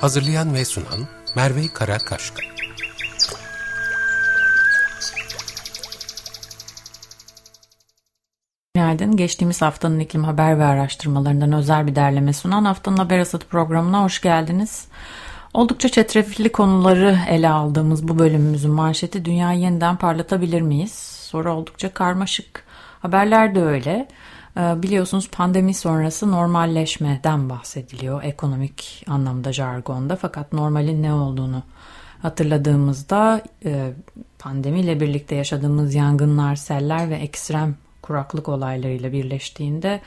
Hazırlayan ve sunan Merve Karakaşka. Günaydın. Geçtiğimiz haftanın iklim haber ve araştırmalarından özel bir derleme sunan Haftanın Haber Asatı programına hoş geldiniz. Oldukça çetrefilli konuları ele aldığımız bu bölümümüzün manşeti dünyayı yeniden parlatabilir miyiz? Soru oldukça karmaşık. Haberler de öyle. Ee, biliyorsunuz pandemi sonrası normalleşmeden bahsediliyor ekonomik anlamda jargonda fakat normalin ne olduğunu hatırladığımızda e, pandemiyle birlikte yaşadığımız yangınlar, seller ve ekstrem kuraklık olaylarıyla birleştiğinde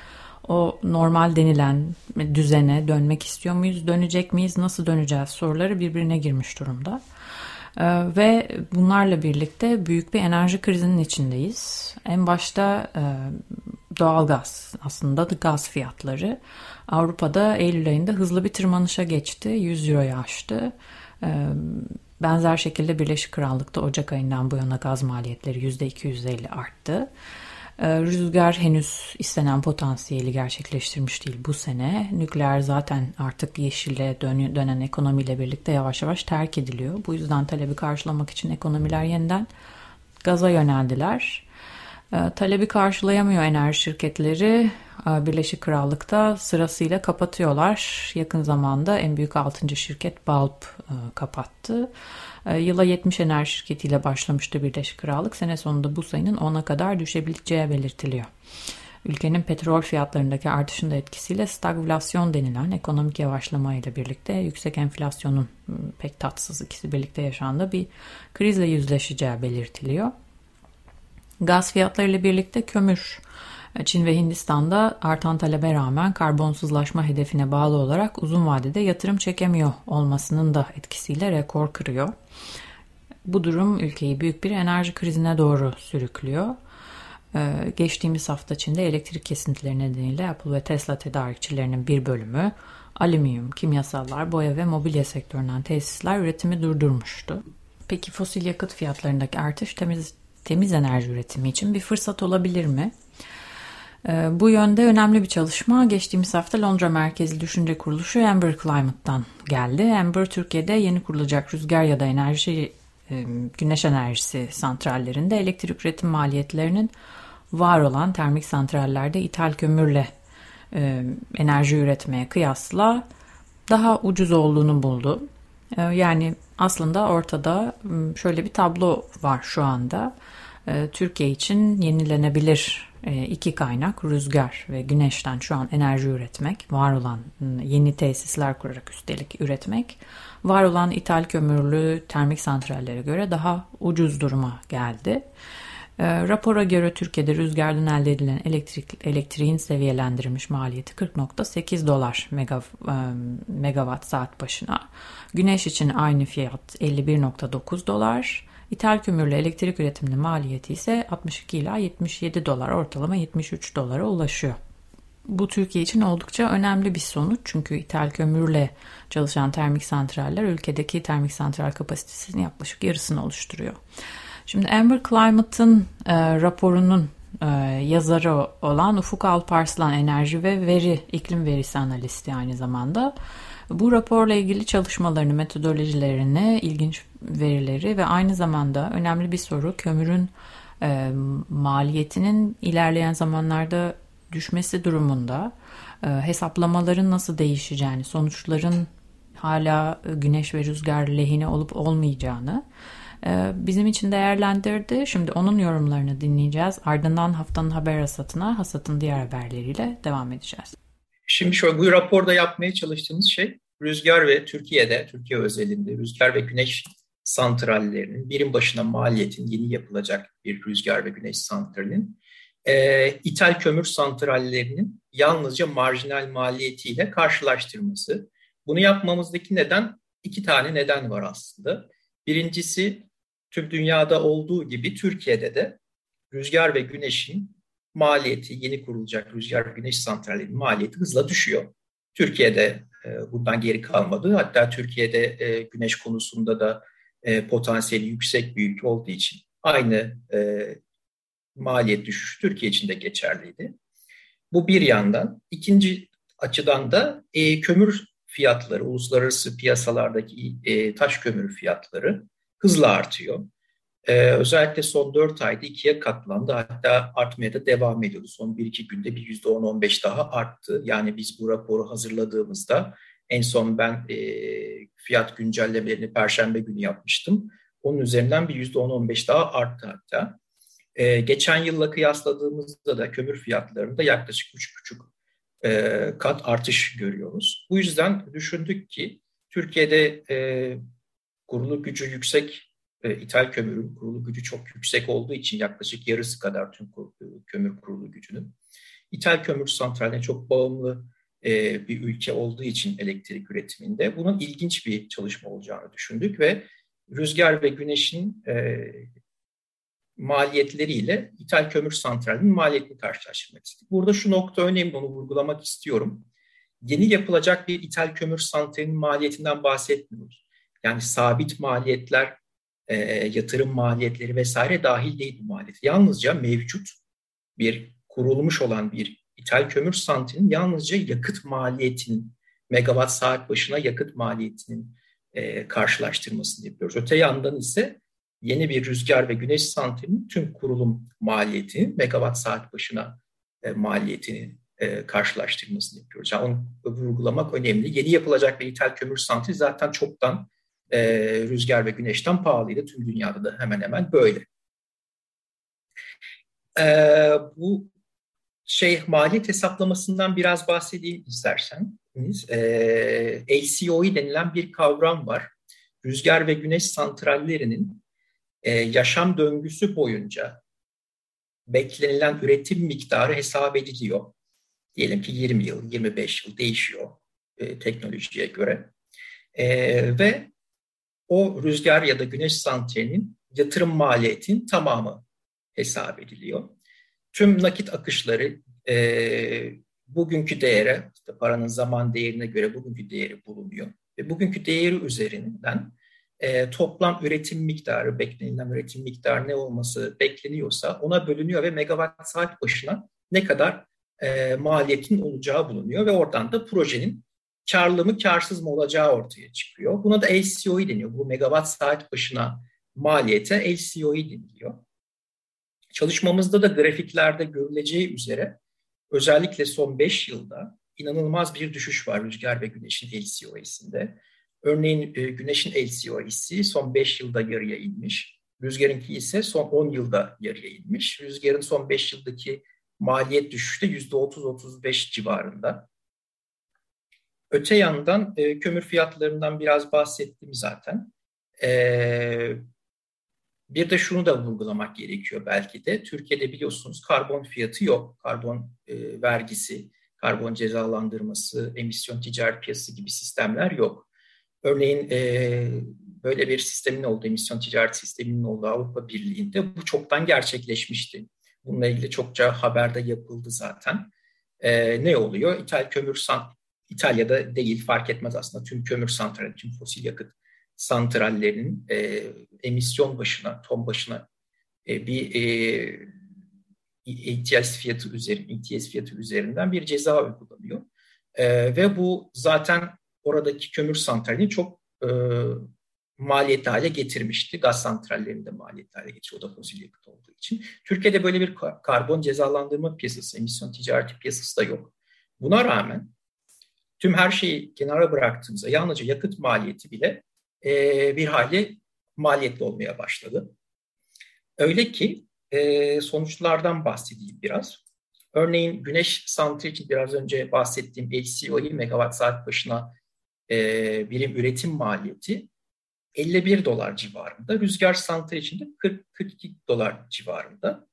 o normal denilen düzene dönmek istiyor muyuz, dönecek miyiz, nasıl döneceğiz soruları birbirine girmiş durumda. Ee, ve bunlarla birlikte büyük bir enerji krizinin içindeyiz. En başta e, doğal gaz aslında da gaz fiyatları Avrupa'da Eylül ayında hızlı bir tırmanışa geçti. 100 euroyu aştı. Ee, benzer şekilde Birleşik Krallık'ta Ocak ayından bu yana gaz maliyetleri %250 arttı. Ee, rüzgar henüz istenen potansiyeli gerçekleştirmiş değil bu sene. Nükleer zaten artık yeşile dönen ekonomiyle birlikte yavaş yavaş terk ediliyor. Bu yüzden talebi karşılamak için ekonomiler yeniden gaza yöneldiler. Ee, talebi karşılayamıyor enerji şirketleri. Ee, Birleşik Krallık'ta sırasıyla kapatıyorlar. Yakın zamanda en büyük 6. şirket Bulb e, kapattı. Ee, yıla 70 enerji şirketiyle başlamıştı Birleşik Krallık. Sene sonunda bu sayının 10'a kadar düşebileceği belirtiliyor. Ülkenin petrol fiyatlarındaki artışın da etkisiyle stagflasyon denilen ekonomik yavaşlama ile birlikte yüksek enflasyonun pek tatsız ikisi birlikte yaşandığı bir krizle yüzleşeceği belirtiliyor. Gaz fiyatları ile birlikte kömür Çin ve Hindistan'da artan talebe rağmen karbonsuzlaşma hedefine bağlı olarak uzun vadede yatırım çekemiyor olmasının da etkisiyle rekor kırıyor. Bu durum ülkeyi büyük bir enerji krizine doğru sürüklüyor. Ee, geçtiğimiz hafta içinde elektrik kesintileri nedeniyle Apple ve Tesla tedarikçilerinin bir bölümü alüminyum, kimyasallar, boya ve mobilya sektöründen tesisler üretimi durdurmuştu. Peki fosil yakıt fiyatlarındaki artış temiz, temiz enerji üretimi için bir fırsat olabilir mi? Ee, bu yönde önemli bir çalışma geçtiğimiz hafta Londra merkezli düşünce kuruluşu Amber Climate'dan geldi. Amber Türkiye'de yeni kurulacak rüzgar ya da enerji e, güneş enerjisi santrallerinde elektrik üretim maliyetlerinin var olan termik santrallerde ithal kömürle e, enerji üretmeye kıyasla daha ucuz olduğunu buldu. E, yani aslında ortada şöyle bir tablo var şu anda. Türkiye için yenilenebilir e, iki kaynak rüzgar ve güneşten şu an enerji üretmek, var olan yeni tesisler kurarak üstelik üretmek, var olan ithal kömürlü termik santrallere göre daha ucuz duruma geldi. E, rapora göre Türkiye'de rüzgardan elde edilen elektrik, elektriğin seviyelendirilmiş maliyeti 40.8 dolar mega, e, megawatt saat başına. Güneş için aynı fiyat 51.9 dolar. İthal kömürle elektrik üretiminin maliyeti ise 62 ila 77 dolar ortalama 73 dolara ulaşıyor. Bu Türkiye için oldukça önemli bir sonuç çünkü ithal kömürle çalışan termik santraller ülkedeki termik santral kapasitesinin yaklaşık yarısını oluşturuyor. Şimdi Amber Climate'ın e, raporunun e, yazarı olan Ufuk Alparslan enerji ve veri iklim verisi analisti aynı zamanda. Bu raporla ilgili çalışmalarını, metodolojilerini, ilginç verileri ve aynı zamanda önemli bir soru kömürün e, maliyetinin ilerleyen zamanlarda düşmesi durumunda e, hesaplamaların nasıl değişeceğini, sonuçların hala güneş ve rüzgar lehine olup olmayacağını bizim için değerlendirdi. Şimdi onun yorumlarını dinleyeceğiz. Ardından haftanın haber hasatına, hasatın diğer haberleriyle devam edeceğiz. Şimdi şöyle bu raporda yapmaya çalıştığımız şey rüzgar ve Türkiye'de, Türkiye özelinde rüzgar ve güneş santrallerinin birim başına maliyetin yeni yapılacak bir rüzgar ve güneş santralinin e, ithal kömür santrallerinin yalnızca marjinal maliyetiyle karşılaştırması. Bunu yapmamızdaki neden iki tane neden var aslında. Birincisi tüm dünyada olduğu gibi Türkiye'de de rüzgar ve güneşin maliyeti, yeni kurulacak rüzgar ve güneş santrallerinin maliyeti hızla düşüyor. Türkiye'de e, bundan geri kalmadı. Hatta Türkiye'de e, güneş konusunda da e, potansiyeli yüksek bir ülke olduğu için aynı e, maliyet düşüşü Türkiye için de geçerliydi. Bu bir yandan. İkinci açıdan da kömür fiyatları, uluslararası piyasalardaki taş kömür fiyatları hızla artıyor. Ee, özellikle son 4 ayda ikiye katlandı. Hatta artmaya da devam ediyordu. Son 1-2 günde bir %10-15 daha arttı. Yani biz bu raporu hazırladığımızda en son ben e, fiyat güncellemelerini Perşembe günü yapmıştım. Onun üzerinden bir %10-15 daha arttı hatta. E, geçen yılla kıyasladığımızda da kömür fiyatlarında yaklaşık 3,5 e, kat artış görüyoruz. Bu yüzden düşündük ki Türkiye'de e, kurulu gücü yüksek e, ithal kömürün kurulu gücü çok yüksek olduğu için yaklaşık yarısı kadar tüm e, kömür kurulu gücünün. İthal kömür santraline çok bağımlı e, bir ülke olduğu için elektrik üretiminde bunun ilginç bir çalışma olacağını düşündük ve rüzgar ve güneşin e, maliyetleriyle ithal kömür santralinin maliyetini karşılaştırmak istedik. Burada şu nokta önemli, onu vurgulamak istiyorum. Yeni yapılacak bir ithal kömür santralinin maliyetinden bahsetmiyoruz. Yani sabit maliyetler e, yatırım maliyetleri vesaire dahil değil bu maliyet. Yalnızca mevcut bir kurulmuş olan bir ithal kömür santrinin yalnızca yakıt maliyetinin, megawatt saat başına yakıt maliyetinin e, karşılaştırmasını yapıyoruz. Öte yandan ise yeni bir rüzgar ve güneş santrinin tüm kurulum maliyeti, megawatt saat başına e, maliyetini e, karşılaştırmasını yapıyoruz. Yani onu vurgulamak önemli. Yeni yapılacak bir ithal kömür santrali zaten çoktan e, rüzgar ve güneşten pahalıydı. Tüm dünyada da hemen hemen böyle. E, bu şey maliyet hesaplamasından biraz bahsedeyim isterseniz. E, LCOE denilen bir kavram var. Rüzgar ve güneş santrallerinin e, yaşam döngüsü boyunca beklenilen üretim miktarı hesap ediliyor. Diyelim ki 20 yıl, 25 yıl değişiyor e, teknolojiye göre. E, ve o rüzgar ya da güneş santralinin yatırım maliyetinin tamamı hesap ediliyor. Tüm nakit akışları e, bugünkü değere, işte paranın zaman değerine göre bugünkü değeri bulunuyor. Ve bugünkü değeri üzerinden e, toplam üretim miktarı, beklenilen üretim miktarı ne olması bekleniyorsa ona bölünüyor ve megawatt saat başına ne kadar e, maliyetin olacağı bulunuyor ve oradan da projenin karlı mı karsız mı olacağı ortaya çıkıyor. Buna da LCOE deniyor. Bu megawatt saat başına maliyete LCOE deniliyor. Çalışmamızda da grafiklerde görüleceği üzere özellikle son 5 yılda inanılmaz bir düşüş var rüzgar ve güneşin LCOE'sinde. Örneğin e, güneşin LCOE'si son 5 yılda yarıya inmiş. Rüzgarınki ise son 10 yılda yarıya inmiş. Rüzgarın son 5 yıldaki maliyet düşüşü de %30-35 civarında. Öte yandan e, kömür fiyatlarından biraz bahsettim zaten. E, bir de şunu da vurgulamak gerekiyor belki de. Türkiye'de biliyorsunuz karbon fiyatı yok. Karbon e, vergisi, karbon cezalandırması, emisyon ticaret piyasası gibi sistemler yok. Örneğin e, böyle bir sistemin olduğu, emisyon ticaret sisteminin olduğu Avrupa Birliği'nde bu çoktan gerçekleşmişti. Bununla ilgili çokça haberde yapıldı zaten. E, ne oluyor? İthal kömür sant İtalya'da değil fark etmez aslında tüm kömür santrali, tüm fosil yakıt santrallerinin e, emisyon başına, ton başına e, bir e, ETS fiyatı üzeri, ETS fiyatı üzerinden bir ceza uygulanıyor. E, ve bu zaten oradaki kömür santralini çok e, maliyetli hale getirmişti. Gaz santrallerini de maliyetli hale getiriyor. O da fosil yakıt olduğu için. Türkiye'de böyle bir karbon cezalandırma piyasası, emisyon ticareti piyasası da yok. Buna rağmen tüm her şeyi kenara bıraktığımızda yalnızca yakıt maliyeti bile e, bir hali maliyetli olmaya başladı. Öyle ki e, sonuçlardan bahsedeyim biraz. Örneğin güneş santrali için biraz önce bahsettiğim LCOE megawatt saat başına e, birim üretim maliyeti 51 dolar civarında. Rüzgar santrali için de 40, 42 dolar civarında.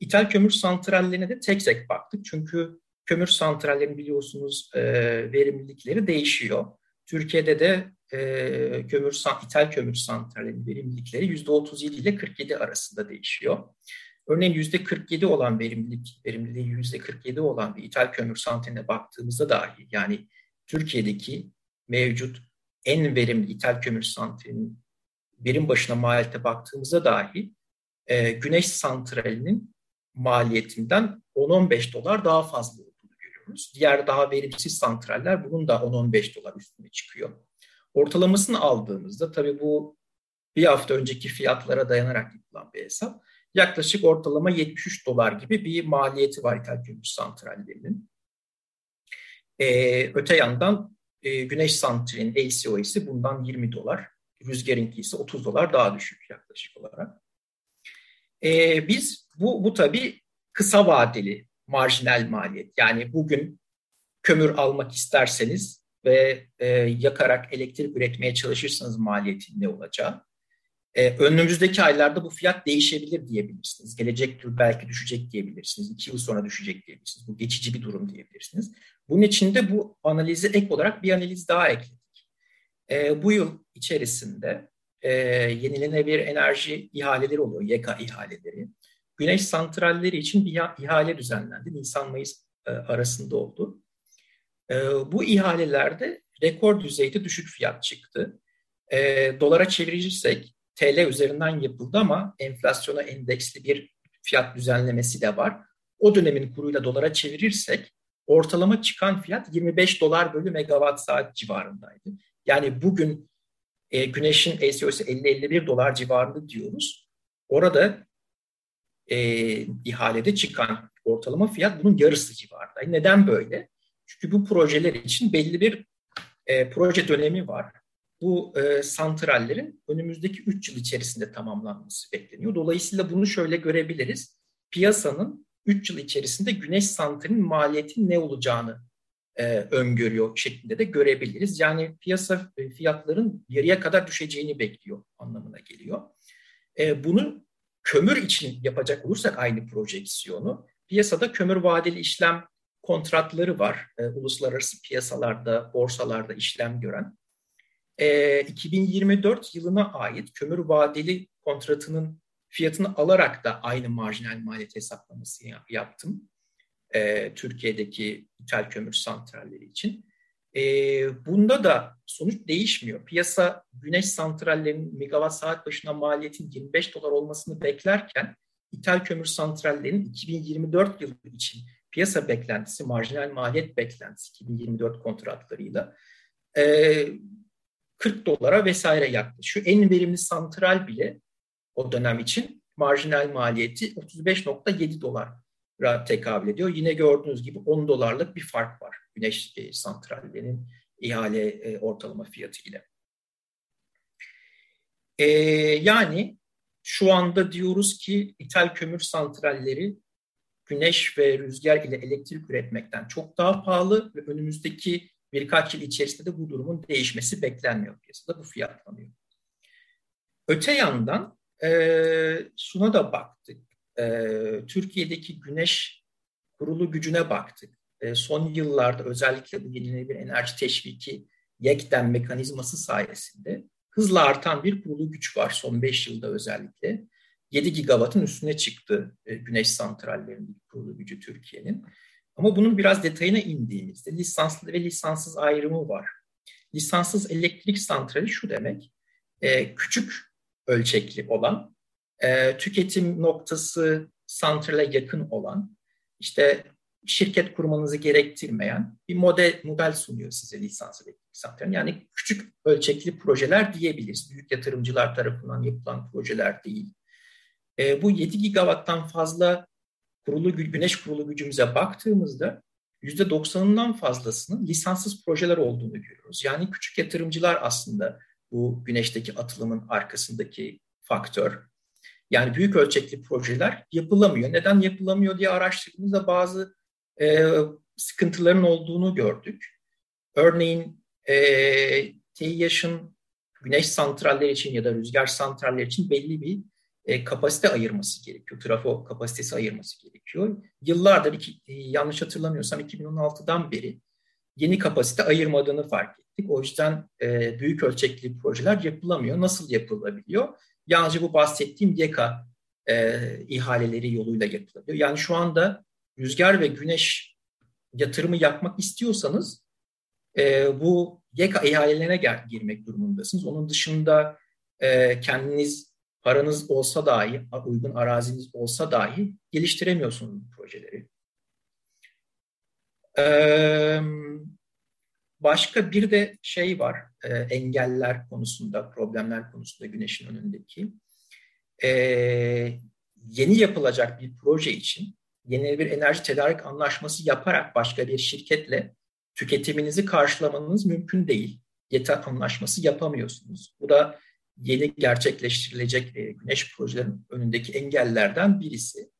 İthal kömür santrallerine de tek tek baktık. Çünkü kömür santrallerinin biliyorsunuz e, verimlilikleri değişiyor. Türkiye'de de e, kömür, ithal kömür santrallerinin verimlilikleri %37 ile 47 arasında değişiyor. Örneğin %47 olan verimlilik, verimliliği %47 olan bir ithal kömür santraline baktığımızda dahi yani Türkiye'deki mevcut en verimli ithal kömür santralinin birim başına maliyete baktığımızda dahi e, güneş santralinin maliyetinden 10-15 dolar daha fazla görüyoruz. Diğer daha verimsiz santraller bunun da 10-15 dolar üstüne çıkıyor. Ortalamasını aldığımızda tabii bu bir hafta önceki fiyatlara dayanarak yapılan bir hesap. Yaklaşık ortalama 73 dolar gibi bir maliyeti var ithal kömür santrallerinin. Ee, öte yandan e, güneş santralinin LCO'si bundan 20 dolar. Rüzgarınki ise 30 dolar daha düşük yaklaşık olarak. Ee, biz bu, bu tabii kısa vadeli marjinal maliyet. Yani bugün kömür almak isterseniz ve e, yakarak elektrik üretmeye çalışırsanız maliyetin ne olacağı. E, önümüzdeki aylarda bu fiyat değişebilir diyebilirsiniz. Gelecek yıl belki düşecek diyebilirsiniz. İki yıl sonra düşecek diyebilirsiniz. Bu geçici bir durum diyebilirsiniz. Bunun için de bu analizi ek olarak bir analiz daha ekledik. E, bu yıl içerisinde e, yenilenebilir enerji ihaleleri oluyor, YK ihaleleri. Güneş santralleri için bir ihale düzenlendi. Nisan-Mayıs e, arasında oldu. E, bu ihalelerde rekor düzeyde düşük fiyat çıktı. E, dolara çevirirsek TL üzerinden yapıldı ama enflasyona endeksli bir fiyat düzenlemesi de var. O dönemin kuruyla dolara çevirirsek ortalama çıkan fiyat 25 dolar bölü megawatt saat civarındaydı. Yani bugün e, güneşin ACO'su 50-51 dolar civarında diyoruz. Orada e, ihalede çıkan ortalama fiyat bunun yarısı civarında. Neden böyle? Çünkü bu projeler için belli bir e, proje dönemi var. Bu e, santrallerin önümüzdeki 3 yıl içerisinde tamamlanması bekleniyor. Dolayısıyla bunu şöyle görebiliriz. Piyasanın 3 yıl içerisinde güneş santralinin maliyeti ne olacağını e, öngörüyor şeklinde de görebiliriz. Yani piyasa e, fiyatların yarıya kadar düşeceğini bekliyor anlamına geliyor. E, bunu kömür için yapacak olursak aynı projeksiyonu piyasada kömür vadeli işlem kontratları var. E, uluslararası piyasalarda, borsalarda işlem gören. E, 2024 yılına ait kömür vadeli kontratının fiyatını alarak da aynı marjinal maliyet hesaplaması yaptım. E, Türkiye'deki ithal kömür santralleri için. E, bunda da sonuç değişmiyor. Piyasa güneş santrallerinin megawatt saat başına maliyetin 25 dolar olmasını beklerken ithal kömür santrallerinin 2024 yılı için piyasa beklentisi, marjinal maliyet beklentisi 2024 kontratlarıyla e, 40 dolara vesaire yaklaşıyor. En verimli santral bile o dönem için marjinal maliyeti 35.7 dolara tekabül ediyor. Yine gördüğünüz gibi 10 dolarlık bir fark var güneş e, santrallerinin ihale e, ortalama fiyatı ile. E, yani şu anda diyoruz ki ithal kömür santralleri güneş ve rüzgar ile elektrik üretmekten çok daha pahalı ve önümüzdeki birkaç yıl içerisinde de bu durumun değişmesi beklenmiyor piyasada. Bu fiyatlanıyor. Öte yandan e, şuna da baktık. E, Türkiye'deki güneş kurulu gücüne baktık. E, son yıllarda özellikle bu yenilenebilir enerji teşviki yekten mekanizması sayesinde hızla artan bir kurulu güç var son 5 yılda özellikle. 7 gigawattın üstüne çıktı e, güneş santrallerinin kurulu gücü Türkiye'nin. Ama bunun biraz detayına indiğimizde lisanslı ve lisanssız ayrımı var. Lisanssız elektrik santrali şu demek, e, küçük ölçekli olan, e, tüketim noktası santrale yakın olan, işte şirket kurmanızı gerektirmeyen bir model model sunuyor size lisans elektrik santrali. Yani küçük ölçekli projeler diyebiliriz. Büyük yatırımcılar tarafından yapılan projeler değil. E, bu 7 gigawatttan fazla kurulu güneş kurulu gücümüze baktığımızda %90'ından fazlasının lisanssız projeler olduğunu görüyoruz. Yani küçük yatırımcılar aslında bu güneşteki atılımın arkasındaki faktör. Yani büyük ölçekli projeler yapılamıyor. Neden yapılamıyor diye araştırdığımızda bazı e, sıkıntıların olduğunu gördük. Örneğin e, TİH'ın güneş santralleri için ya da rüzgar santralleri için belli bir e, kapasite ayırması gerekiyor. Trafo kapasitesi ayırması gerekiyor. Yıllardır iki, e, yanlış hatırlamıyorsam 2016'dan beri yeni kapasite ayırmadığını fark ettik. O yüzden e, büyük ölçekli projeler yapılamıyor. Nasıl yapılabiliyor? Yalnızca bu bahsettiğim YEKA e, ihaleleri yoluyla yapılabiliyor. Yani şu anda rüzgar ve güneş yatırımı yapmak istiyorsanız e, bu YEKA ihalelerine girmek durumundasınız. Onun dışında e, kendiniz paranız olsa dahi, uygun araziniz olsa dahi geliştiremiyorsunuz bu projeleri. Ee, başka bir de şey var, e, engeller konusunda, problemler konusunda güneşin önündeki. E, yeni yapılacak bir proje için yeni bir enerji tedarik anlaşması yaparak başka bir şirketle tüketiminizi karşılamanız mümkün değil. Yeter anlaşması yapamıyorsunuz. Bu da yeni gerçekleştirilecek e, güneş projelerinin önündeki engellerden birisi.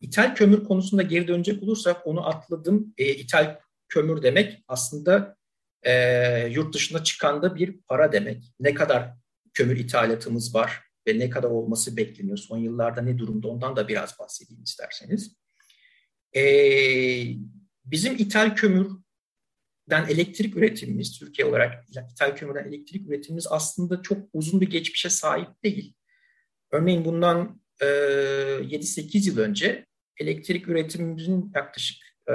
İthal kömür konusunda geri dönecek olursak onu atladım. E, ithal kömür demek aslında e, yurt dışına çıkan da bir para demek. Ne kadar kömür ithalatımız var ve ne kadar olması bekleniyor? Son yıllarda ne durumda ondan da biraz bahsedeyim isterseniz. E, bizim ithal kömürden elektrik üretimimiz, Türkiye olarak ithal kömürden elektrik üretimimiz aslında çok uzun bir geçmişe sahip değil. Örneğin bundan e, 7-8 yıl önce elektrik üretimimizin yaklaşık e,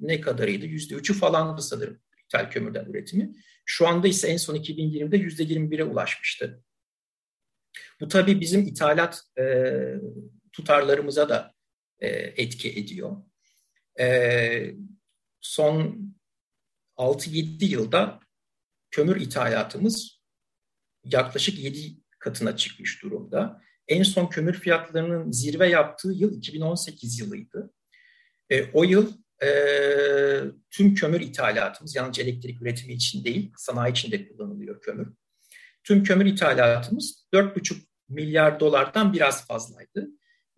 ne kadarıydı? Yüzde üçü falandı sanırım ithal kömürden üretimi. Şu anda ise en son 2020'de yüzde 21'e ulaşmıştı. Bu tabii bizim ithalat e, tutarlarımıza da e, etki ediyor. E, son 6-7 yılda kömür ithalatımız yaklaşık 7 katına çıkmış durumda. En son kömür fiyatlarının zirve yaptığı yıl 2018 yılıydı. E, o yıl e, tüm kömür ithalatımız, yalnızca elektrik üretimi için değil, sanayi için de kullanılıyor kömür. Tüm kömür ithalatımız 4,5 milyar dolardan biraz fazlaydı.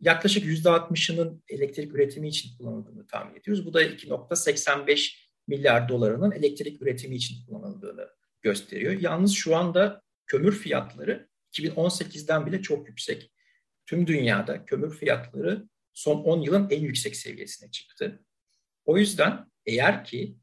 Yaklaşık %60'ının elektrik üretimi için kullanıldığını tahmin ediyoruz. Bu da 2.85 milyar dolarının elektrik üretimi için kullanıldığını gösteriyor. Yalnız şu anda kömür fiyatları 2018'den bile çok yüksek. Tüm dünyada kömür fiyatları son 10 yılın en yüksek seviyesine çıktı. O yüzden eğer ki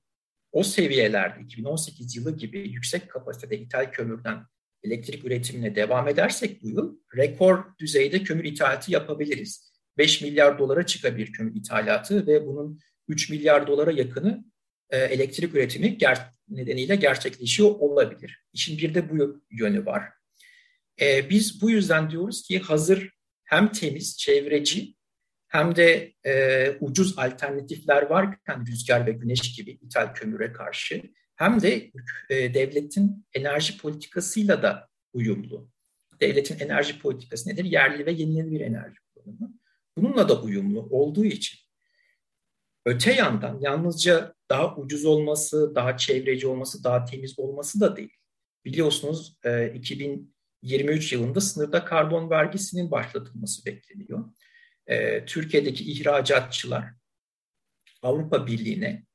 o seviyelerde 2018 yılı gibi yüksek kapasitede ithal kömürden elektrik üretimine devam edersek bu yıl rekor düzeyde kömür ithalatı yapabiliriz. 5 milyar dolara çıkabilir kömür ithalatı ve bunun 3 milyar dolara yakını e, elektrik üretimi ger- nedeniyle gerçekleşiyor olabilir. İşin bir de bu yönü var. E, biz bu yüzden diyoruz ki hazır hem temiz, çevreci hem de e, ucuz alternatifler varken rüzgar ve güneş gibi ithal kömüre karşı hem de e, devletin enerji politikasıyla da uyumlu. Devletin enerji politikası nedir? Yerli ve yenilenebilir enerji kullanımı. Bununla da uyumlu olduğu için öte yandan yalnızca daha ucuz olması, daha çevreci olması, daha temiz olması da değil. Biliyorsunuz e, 2023 yılında sınırda karbon vergisinin başlatılması bekleniyor. E, Türkiye'deki ihracatçılar Avrupa Birliği'ne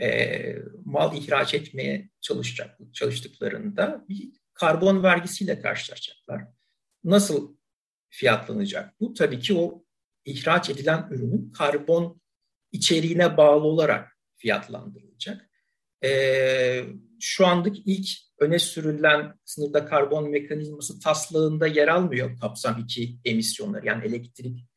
e, mal ihraç etmeye çalışacak, çalıştıklarında bir karbon vergisiyle karşılaşacaklar. Nasıl fiyatlanacak bu? Tabii ki o ihraç edilen ürünün karbon içeriğine bağlı olarak fiyatlandırılacak. E, şu andaki ilk öne sürülen sınırda karbon mekanizması taslağında yer almıyor kapsam 2 emisyonları yani elektrik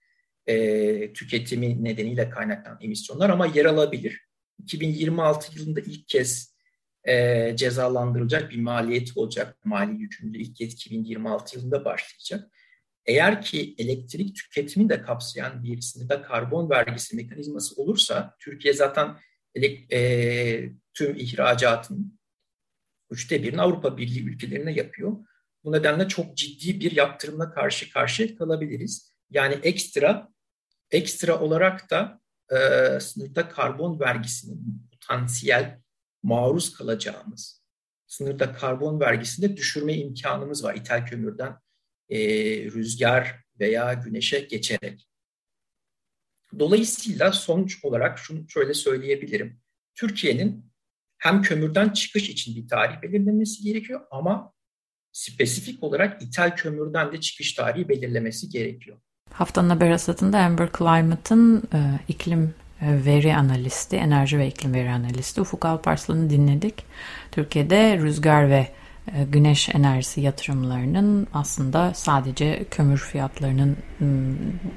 e, tüketimi nedeniyle kaynaklanan emisyonlar ama yer alabilir. 2026 yılında ilk kez e, cezalandırılacak bir maliyet olacak. Mali yükümlülüğü ilk kez 2026 yılında başlayacak. Eğer ki elektrik tüketimini de kapsayan bir sınırda karbon vergisi mekanizması olursa, Türkiye zaten e, tüm ihracatın üçte birini Avrupa Birliği ülkelerine yapıyor. Bu nedenle çok ciddi bir yaptırımla karşı karşıya kalabiliriz. Yani ekstra ekstra olarak da e, sınırda karbon vergisinin potansiyel maruz kalacağımız sınırda karbon vergisinde düşürme imkanımız var ithal kömürden e, rüzgar veya güneşe geçerek. Dolayısıyla sonuç olarak şunu şöyle söyleyebilirim. Türkiye'nin hem kömürden çıkış için bir tarih belirlemesi gerekiyor ama spesifik olarak ithal kömürden de çıkış tarihi belirlemesi gerekiyor. Haftanın haber asatında Amber Climate'ın e, iklim veri analisti, enerji ve iklim veri analisti Ufuk Alparslan'ı dinledik. Türkiye'de rüzgar ve e, güneş enerjisi yatırımlarının aslında sadece kömür fiyatlarının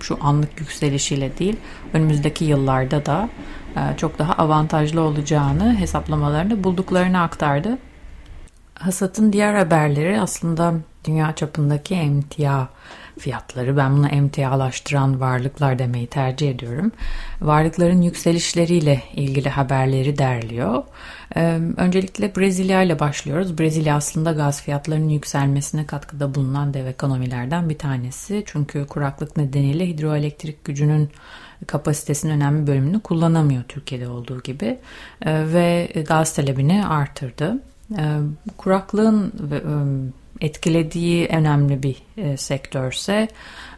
şu anlık yükselişiyle değil önümüzdeki yıllarda da e, çok daha avantajlı olacağını hesaplamalarını bulduklarını aktardı. Hasat'ın diğer haberleri aslında dünya çapındaki emtia fiyatları. Ben buna emtialaştıran varlıklar demeyi tercih ediyorum. Varlıkların yükselişleriyle ilgili haberleri derliyor. Öncelikle Brezilya ile başlıyoruz. Brezilya aslında gaz fiyatlarının yükselmesine katkıda bulunan dev ekonomilerden bir tanesi. Çünkü kuraklık nedeniyle hidroelektrik gücünün kapasitesinin önemli bölümünü kullanamıyor Türkiye'de olduğu gibi ve gaz talebini artırdı. Kuraklığın etkilediği önemli bir e, sektörse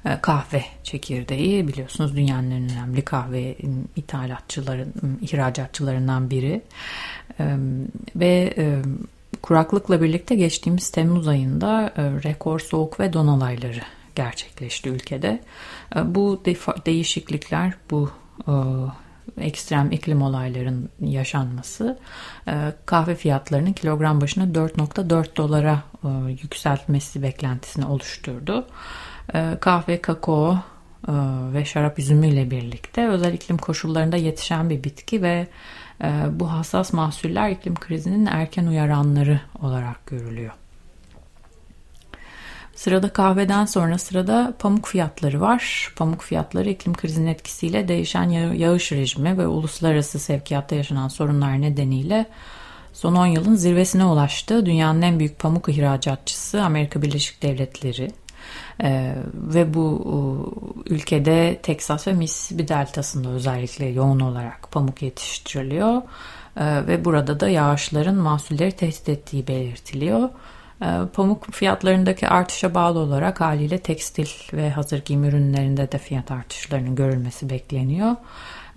e, kahve çekirdeği biliyorsunuz dünyanın önemli kahve ithalatçıların ihracatçılarından biri e, ve e, kuraklıkla birlikte geçtiğimiz Temmuz ayında e, rekor soğuk ve don olayları gerçekleşti ülkede. E, bu değişiklikler bu ekstrem iklim olayların yaşanması e, kahve fiyatlarının kilogram başına 4.4 dolara e, yükseltmesi beklentisini oluşturdu. E, kahve, kakao ve şarap üzümü ile birlikte özel iklim koşullarında yetişen bir bitki ve bu hassas mahsuller iklim krizinin erken uyaranları olarak görülüyor. Sırada kahveden sonra sırada pamuk fiyatları var. Pamuk fiyatları iklim krizinin etkisiyle değişen yağış rejimi ve uluslararası sevkiyatta yaşanan sorunlar nedeniyle son 10 yılın zirvesine ulaştı. Dünyanın en büyük pamuk ihracatçısı Amerika Birleşik Devletleri. Ee, ve bu ülkede Teksas ve Mississippi deltasında özellikle yoğun olarak pamuk yetiştiriliyor. Ee, ve burada da yağışların mahsulleri tehdit ettiği belirtiliyor. Ee, pamuk fiyatlarındaki artışa bağlı olarak haliyle tekstil ve hazır giyim ürünlerinde de fiyat artışlarının görülmesi bekleniyor.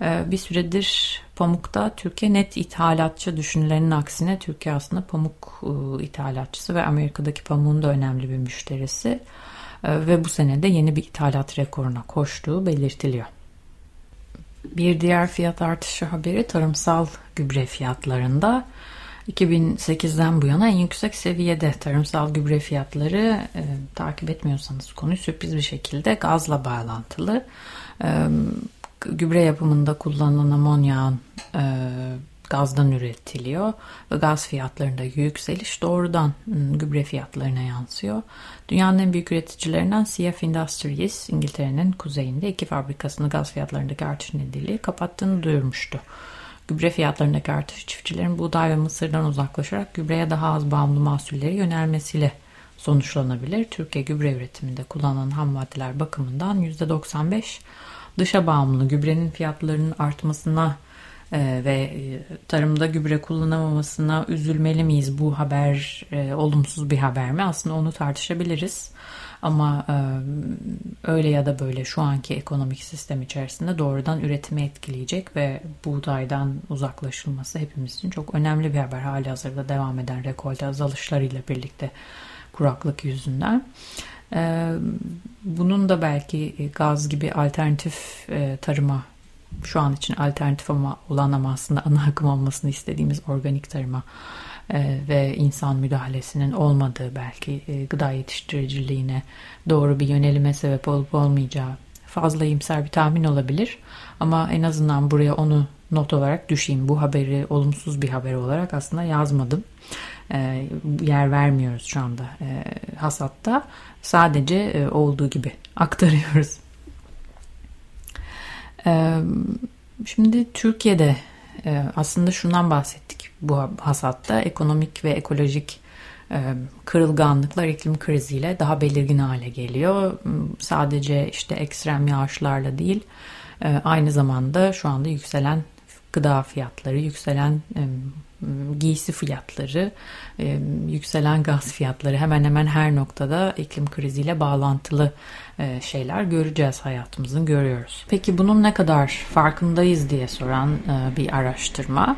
Ee, bir süredir pamukta Türkiye net ithalatçı düşünülenin aksine Türkiye aslında pamuk ıı, ithalatçısı ve Amerika'daki pamuğun da önemli bir müşterisi. Ee, ve bu senede yeni bir ithalat rekoruna koştuğu belirtiliyor. Bir diğer fiyat artışı haberi tarımsal gübre fiyatlarında. 2008'den bu yana en yüksek seviyede tarımsal gübre fiyatları e, takip etmiyorsanız konuyu sürpriz bir şekilde gazla bağlantılı. E, gübre yapımında kullanılan amonyağın e, gazdan üretiliyor ve gaz fiyatlarında yükseliş doğrudan gübre fiyatlarına yansıyor. Dünyanın en büyük üreticilerinden CF Industries İngiltere'nin kuzeyinde iki fabrikasını gaz fiyatlarındaki artış nedeniyle kapattığını duyurmuştu. Gübre fiyatlarındaki artış çiftçilerin buğday ve mısırdan uzaklaşarak gübreye daha az bağımlı mahsulleri yönelmesiyle sonuçlanabilir. Türkiye gübre üretiminde kullanılan ham maddeler bakımından %95 dışa bağımlı gübrenin fiyatlarının artmasına e, ve e, tarımda gübre kullanamamasına üzülmeli miyiz? Bu haber e, olumsuz bir haber mi? Aslında onu tartışabiliriz. Ama e, öyle ya da böyle şu anki ekonomik sistem içerisinde doğrudan üretimi etkileyecek ve buğdaydan uzaklaşılması hepimiz için çok önemli bir haber. Hali hazırda devam eden rekolte azalışlarıyla birlikte kuraklık yüzünden. E, bunun da belki gaz gibi alternatif e, tarıma şu an için alternatif ama olan ama aslında ana akım olmasını istediğimiz organik tarıma e, ve insan müdahalesinin olmadığı belki e, gıda yetiştiriciliğine doğru bir yönelime sebep olup olmayacağı fazla iyimser bir tahmin olabilir. Ama en azından buraya onu not olarak düşeyim. Bu haberi olumsuz bir haber olarak aslında yazmadım. E, yer vermiyoruz şu anda e, hasatta. Sadece e, olduğu gibi aktarıyoruz. E, şimdi Türkiye'de aslında şundan bahsettik bu hasatta ekonomik ve ekolojik e, kırılganlıklar iklim kriziyle daha belirgin hale geliyor. Sadece işte ekstrem yağışlarla değil, e, aynı zamanda şu anda yükselen gıda fiyatları, yükselen e, giysi fiyatları, yükselen gaz fiyatları hemen hemen her noktada iklim kriziyle bağlantılı şeyler göreceğiz hayatımızın görüyoruz. Peki bunun ne kadar farkındayız diye soran e, bir araştırma.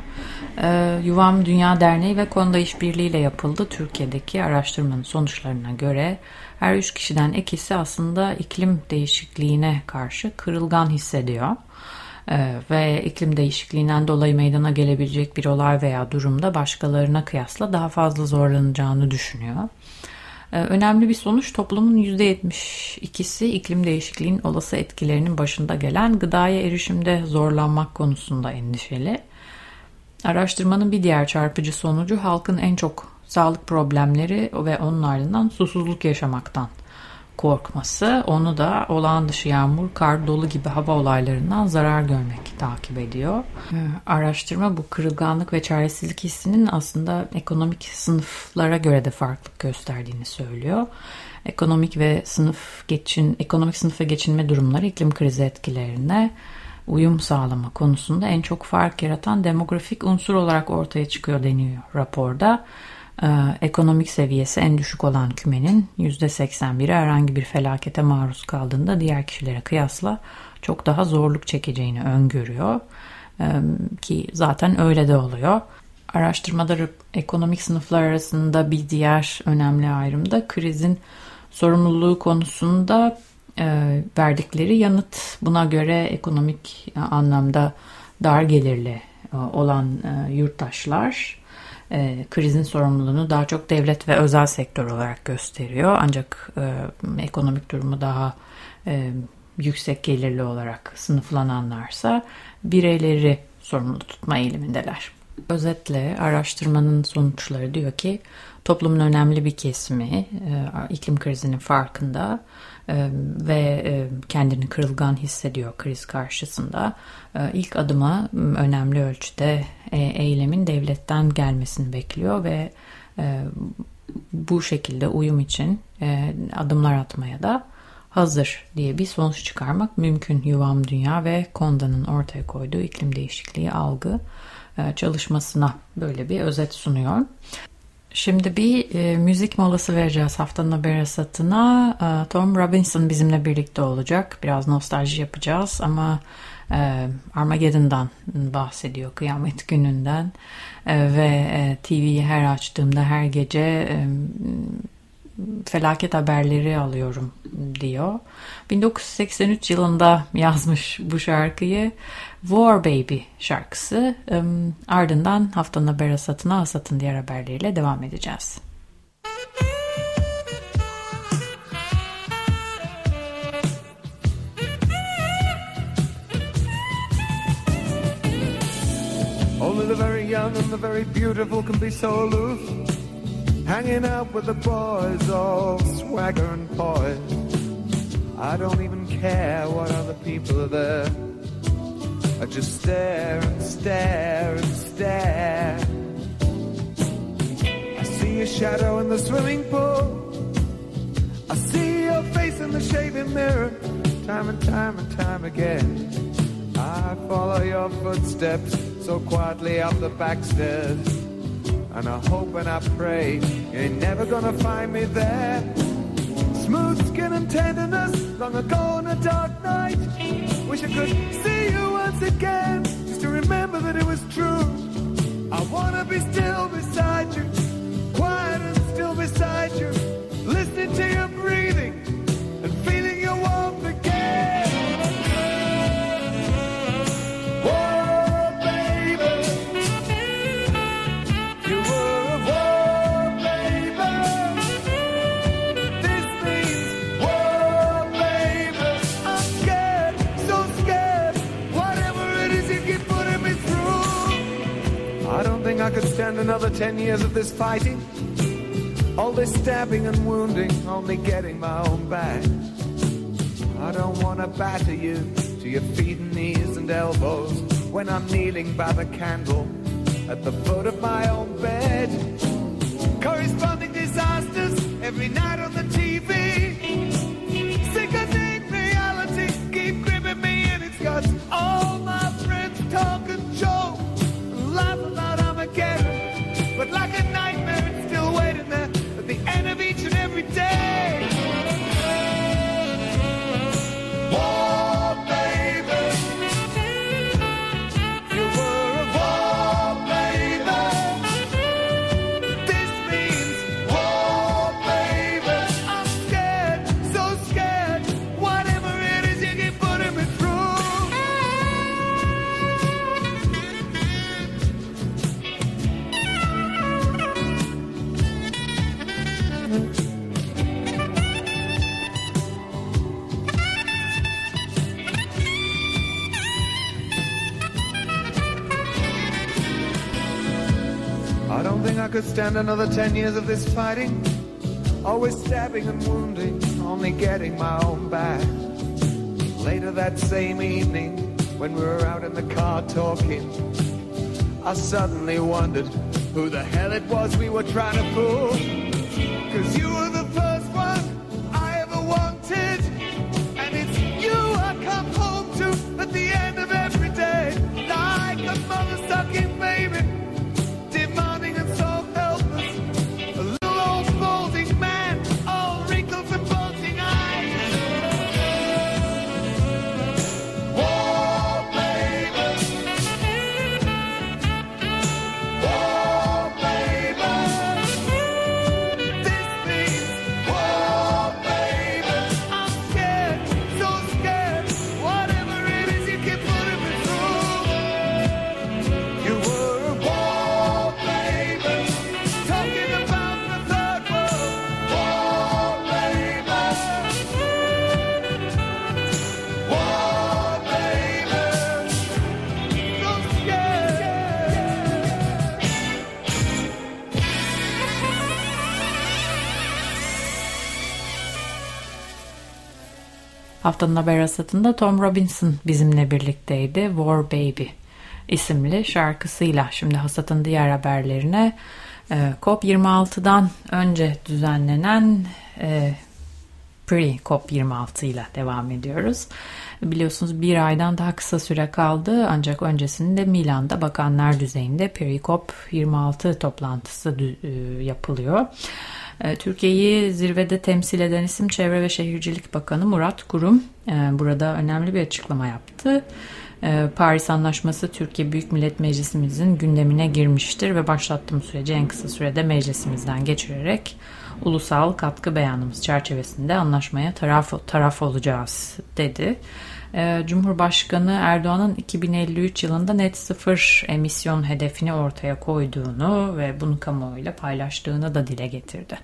E, Yuvam Dünya Derneği ve konuda işbirliğiyle yapıldı. Türkiye'deki araştırmanın sonuçlarına göre her üç kişiden ikisi aslında iklim değişikliğine karşı kırılgan hissediyor. Ve iklim değişikliğinden dolayı meydana gelebilecek bir olay veya durumda başkalarına kıyasla daha fazla zorlanacağını düşünüyor. Ee, önemli bir sonuç toplumun %72'si iklim değişikliğinin olası etkilerinin başında gelen gıdaya erişimde zorlanmak konusunda endişeli. Araştırmanın bir diğer çarpıcı sonucu halkın en çok sağlık problemleri ve onun ardından susuzluk yaşamaktan korkması onu da olağan dışı yağmur, kar, dolu gibi hava olaylarından zarar görmek takip ediyor. Ee, araştırma bu kırılganlık ve çaresizlik hissinin aslında ekonomik sınıflara göre de farklılık gösterdiğini söylüyor. Ekonomik ve sınıf geçin ekonomik sınıfa geçinme durumları iklim krizi etkilerine uyum sağlama konusunda en çok fark yaratan demografik unsur olarak ortaya çıkıyor deniyor raporda. Ee, ekonomik seviyesi en düşük olan kümenin %81'i herhangi bir felakete maruz kaldığında diğer kişilere kıyasla çok daha zorluk çekeceğini öngörüyor. Ee, ki zaten öyle de oluyor. Araştırmada ekonomik sınıflar arasında bir diğer önemli ayrım da krizin sorumluluğu konusunda e, verdikleri yanıt. Buna göre ekonomik anlamda dar gelirli e, olan e, yurttaşlar e, krizin sorumluluğunu daha çok devlet ve özel sektör olarak gösteriyor. Ancak e, ekonomik durumu daha e, yüksek gelirli olarak sınıflananlarsa bireyleri sorumlu tutma eğilimindeler. Özetle araştırmanın sonuçları diyor ki toplumun önemli bir kesimi e, iklim krizinin farkında ve e, kendini kırılgan hissediyor kriz karşısında. E, ilk adıma önemli ölçüde eylemin devletten gelmesini bekliyor ve bu şekilde uyum için adımlar atmaya da hazır diye bir sonuç çıkarmak mümkün. Yuvam Dünya ve Konda'nın ortaya koyduğu iklim değişikliği algı çalışmasına böyle bir özet sunuyor. Şimdi bir e, müzik molası vereceğiz haftanın haber hasatına. E, Tom Robinson bizimle birlikte olacak. Biraz nostalji yapacağız ama e, Armageddon'dan bahsediyor, kıyamet gününden. E, ve e, TV'yi her açtığımda her gece e, felaket haberleri alıyorum diyor. 1983 yılında yazmış bu şarkıyı. War Baby şarkısı. Ardından haftanın haber hasatına hasatın diğer haberleriyle devam edeceğiz. Only the very young and the very beautiful can be so aloof. Hanging out with the boys, all swagger and poise. I don't even care what other people are there. I just stare and stare and stare. I see your shadow in the swimming pool. I see your face in the shaving mirror, time and time and time again. I follow your footsteps so quietly up the back stairs. And I hope and I pray you're never gonna find me there. Smooth skin and tenderness, long ago on a dark night. Wish I could see you once again, just to remember that it was true. I wanna be still beside you, stand another ten years of this fighting. All this stabbing and wounding, only getting my own back. I don't wanna batter you to your feet and knees and elbows when I'm kneeling by the candle at the foot of my own bed. Corresponding disasters every night on the could stand another ten years of this fighting. Always stabbing and wounding, only getting my own back. Later that same evening, when we were out in the car talking, I suddenly wondered who the hell it was we were trying to fool. Haftanın haber hasatında Tom Robinson bizimle birlikteydi. War Baby isimli şarkısıyla. Şimdi hasatın diğer haberlerine e, COP26'dan önce düzenlenen e, Pre-COP26 ile devam ediyoruz. Biliyorsunuz bir aydan daha kısa süre kaldı ancak öncesinde Milan'da bakanlar düzeyinde Pre-COP26 toplantısı e, yapılıyor. E, Türkiye'yi zirvede temsil eden isim Çevre ve Şehircilik Bakanı Murat Kurum e, burada önemli bir açıklama yaptı. E, Paris Anlaşması Türkiye Büyük Millet Meclisimizin gündemine girmiştir ve başlattığım süreci en kısa sürede meclisimizden geçirerek ulusal katkı beyanımız çerçevesinde anlaşmaya taraf, taraf olacağız dedi. Ee, Cumhurbaşkanı Erdoğan'ın 2053 yılında net sıfır emisyon hedefini ortaya koyduğunu ve bunu kamuoyuyla paylaştığını da dile getirdi.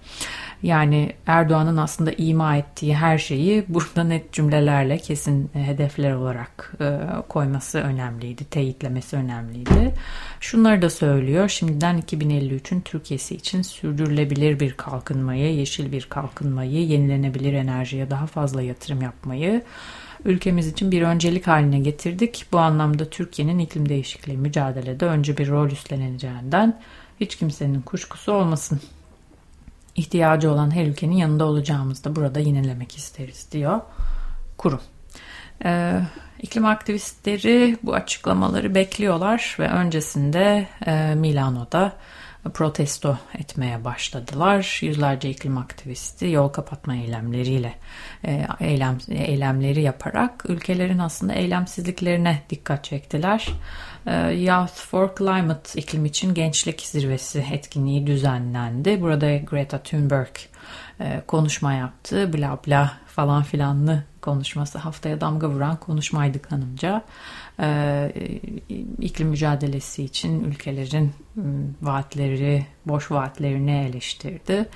Yani Erdoğan'ın aslında ima ettiği her şeyi burada net cümlelerle kesin hedefler olarak e, koyması önemliydi, teyitlemesi önemliydi. Şunları da söylüyor. Şimdiden 2053'ün Türkiye'si için sürdürülebilir bir kalkınmayı, yeşil bir kalkınmayı, yenilenebilir enerjiye daha fazla yatırım yapmayı ülkemiz için bir öncelik haline getirdik. Bu anlamda Türkiye'nin iklim değişikliği mücadelede önce bir rol üstleneceğinden hiç kimsenin kuşkusu olmasın. İhtiyacı olan her ülkenin yanında olacağımızı da burada yinelemek isteriz diyor kurum. Ee, iklim aktivistleri bu açıklamaları bekliyorlar ve öncesinde e, Milano'da protesto etmeye başladılar. Yüzlerce iklim aktivisti yol kapatma eylemleriyle e, eylem, eylemleri yaparak ülkelerin aslında eylemsizliklerine dikkat çektiler. E, Youth for Climate iklim için gençlik zirvesi etkinliği düzenlendi. Burada Greta Thunberg e, konuşma yaptı. Bla bla falan filanlı konuşması haftaya damga vuran konuşmaydı kanımca. Ee, iklim mücadelesi için ülkelerin vaatleri, boş vaatlerini eleştirdi.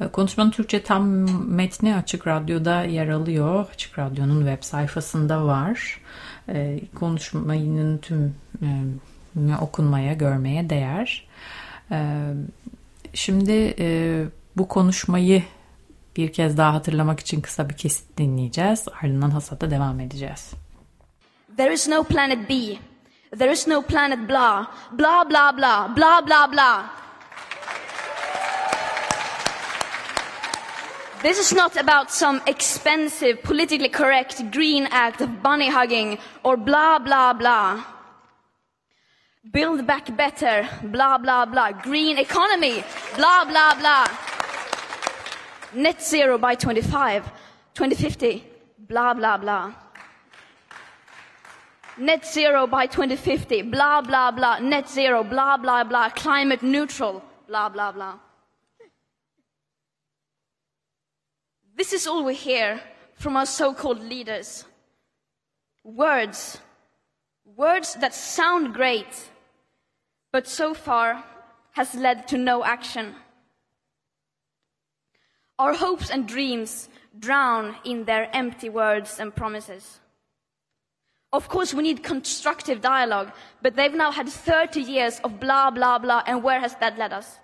Ee, konuşmanın Türkçe tam metni Açık Radyo'da yer alıyor. Açık Radyo'nun web sayfasında var. Ee, konuşmanın tüm e, okunmaya, görmeye değer. Ee, şimdi bu konuşmayı bir kez daha hatırlamak için kısa bir kesit dinleyeceğiz. Ardından hasata devam edeceğiz. There is no planet B. There is no planet blah. Blah, blah, blah. Blah, blah, blah. This is not about some expensive, politically correct green act of bunny hugging or blah, blah, blah. Build back better, blah, blah, blah. Green economy, blah, blah, blah. Net zero by 25, 2050, blah, blah, blah. Net zero by 2050, blah, blah, blah. Net zero, blah, blah, blah. Climate neutral, blah, blah, blah. This is all we hear from our so called leaders. Words. Words that sound great, but so far has led to no action. Our hopes and dreams drown in their empty words and promises. Of course, we need constructive dialogue, but they've now had 30 years of blah, blah, blah, and where has that led us?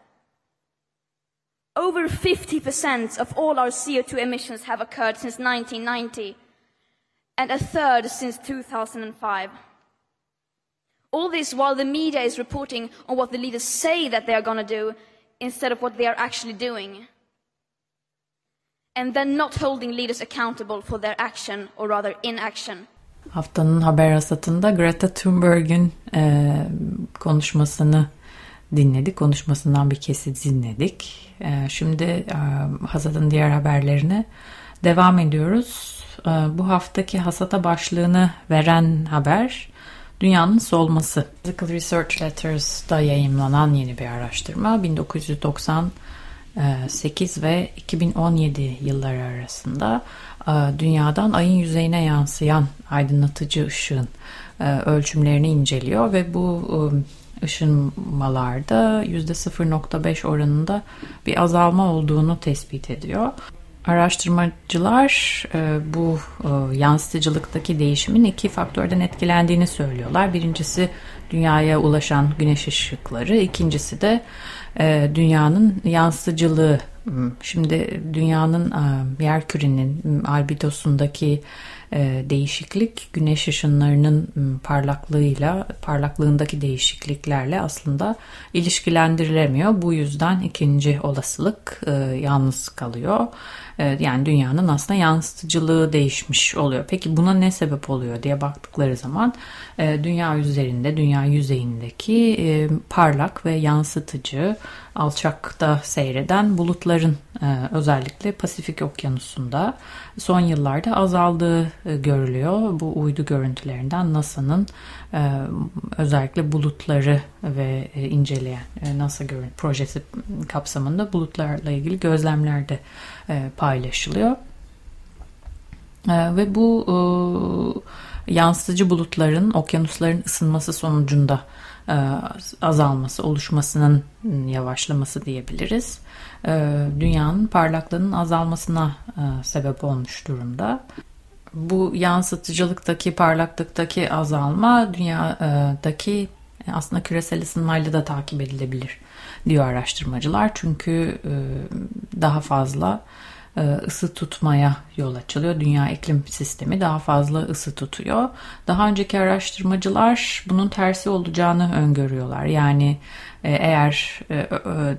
Over 50% of all our CO2 emissions have occurred since 1990, and a third since 2005. All this while the media is reporting on what the leaders say that they are going to do instead of what they are actually doing. And then not holding leaders accountable for their action or rather inaction. Haftanın haber hasatında Greta Thunberg'in e, konuşmasını dinledik. Konuşmasından bir kesit dinledik. E, şimdi e, hasatın diğer haberlerine devam ediyoruz. E, bu haftaki hasata başlığını veren haber dünyanın solması. Physical Research Letters'da yayınlanan yeni bir araştırma 1998 ve 2017 yılları arasında e, dünyadan ayın yüzeyine yansıyan aydınlatıcı ışığın e, ölçümlerini inceliyor ve bu e, ışınmalarda %0.5 oranında bir azalma olduğunu tespit ediyor. Araştırmacılar bu yansıtıcılıktaki değişimin iki faktörden etkilendiğini söylüyorlar. Birincisi dünyaya ulaşan güneş ışıkları, ikincisi de dünyanın yansıtıcılığı Şimdi dünyanın yer kürenin albidosundaki değişiklik güneş ışınlarının parlaklığıyla parlaklığındaki değişikliklerle aslında ilişkilendirilemiyor. Bu yüzden ikinci olasılık yalnız kalıyor. Yani dünyanın aslında yansıtıcılığı değişmiş oluyor. Peki buna ne sebep oluyor diye baktıkları zaman dünya üzerinde, dünya yüzeyindeki parlak ve yansıtıcı alçakta seyreden bulutların özellikle Pasifik Okyanusu'nda son yıllarda azaldığı görülüyor. Bu uydu görüntülerinden NASA'nın özellikle bulutları ve inceleyen NASA projesi kapsamında bulutlarla ilgili gözlemlerde paylaşılıyor. Ve bu yansıtıcı bulutların okyanusların ısınması sonucunda azalması, oluşmasının yavaşlaması diyebiliriz. Dünyanın parlaklığının azalmasına sebep olmuş durumda. Bu yansıtıcılıktaki, parlaklıktaki azalma dünyadaki aslında küresel ısınmayla da takip edilebilir diyor araştırmacılar. Çünkü daha fazla ısı tutmaya yol açılıyor. Dünya iklim sistemi daha fazla ısı tutuyor. Daha önceki araştırmacılar bunun tersi olacağını öngörüyorlar. Yani eğer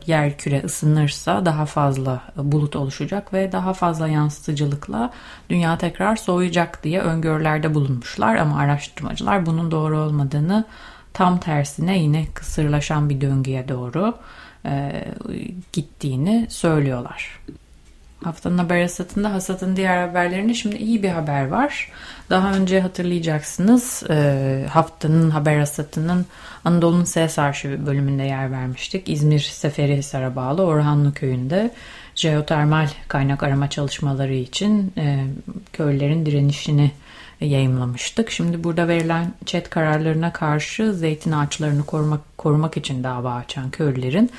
yer küre ısınırsa daha fazla bulut oluşacak ve daha fazla yansıtıcılıkla dünya tekrar soğuyacak diye öngörülerde bulunmuşlar. Ama araştırmacılar bunun doğru olmadığını tam tersine yine kısırlaşan bir döngüye doğru gittiğini söylüyorlar. Haftanın haber hasatında hasatın diğer haberlerinde şimdi iyi bir haber var. Daha önce hatırlayacaksınız e, haftanın haber hasatının Anadolu'nun Ses Arşivi bölümünde yer vermiştik. İzmir Seferihisar'a bağlı Orhanlı Köyü'nde jeotermal kaynak arama çalışmaları için e, köylülerin direnişini yayımlamıştık. Şimdi burada verilen çet kararlarına karşı zeytin ağaçlarını korumak, korumak için dava açan köylülerin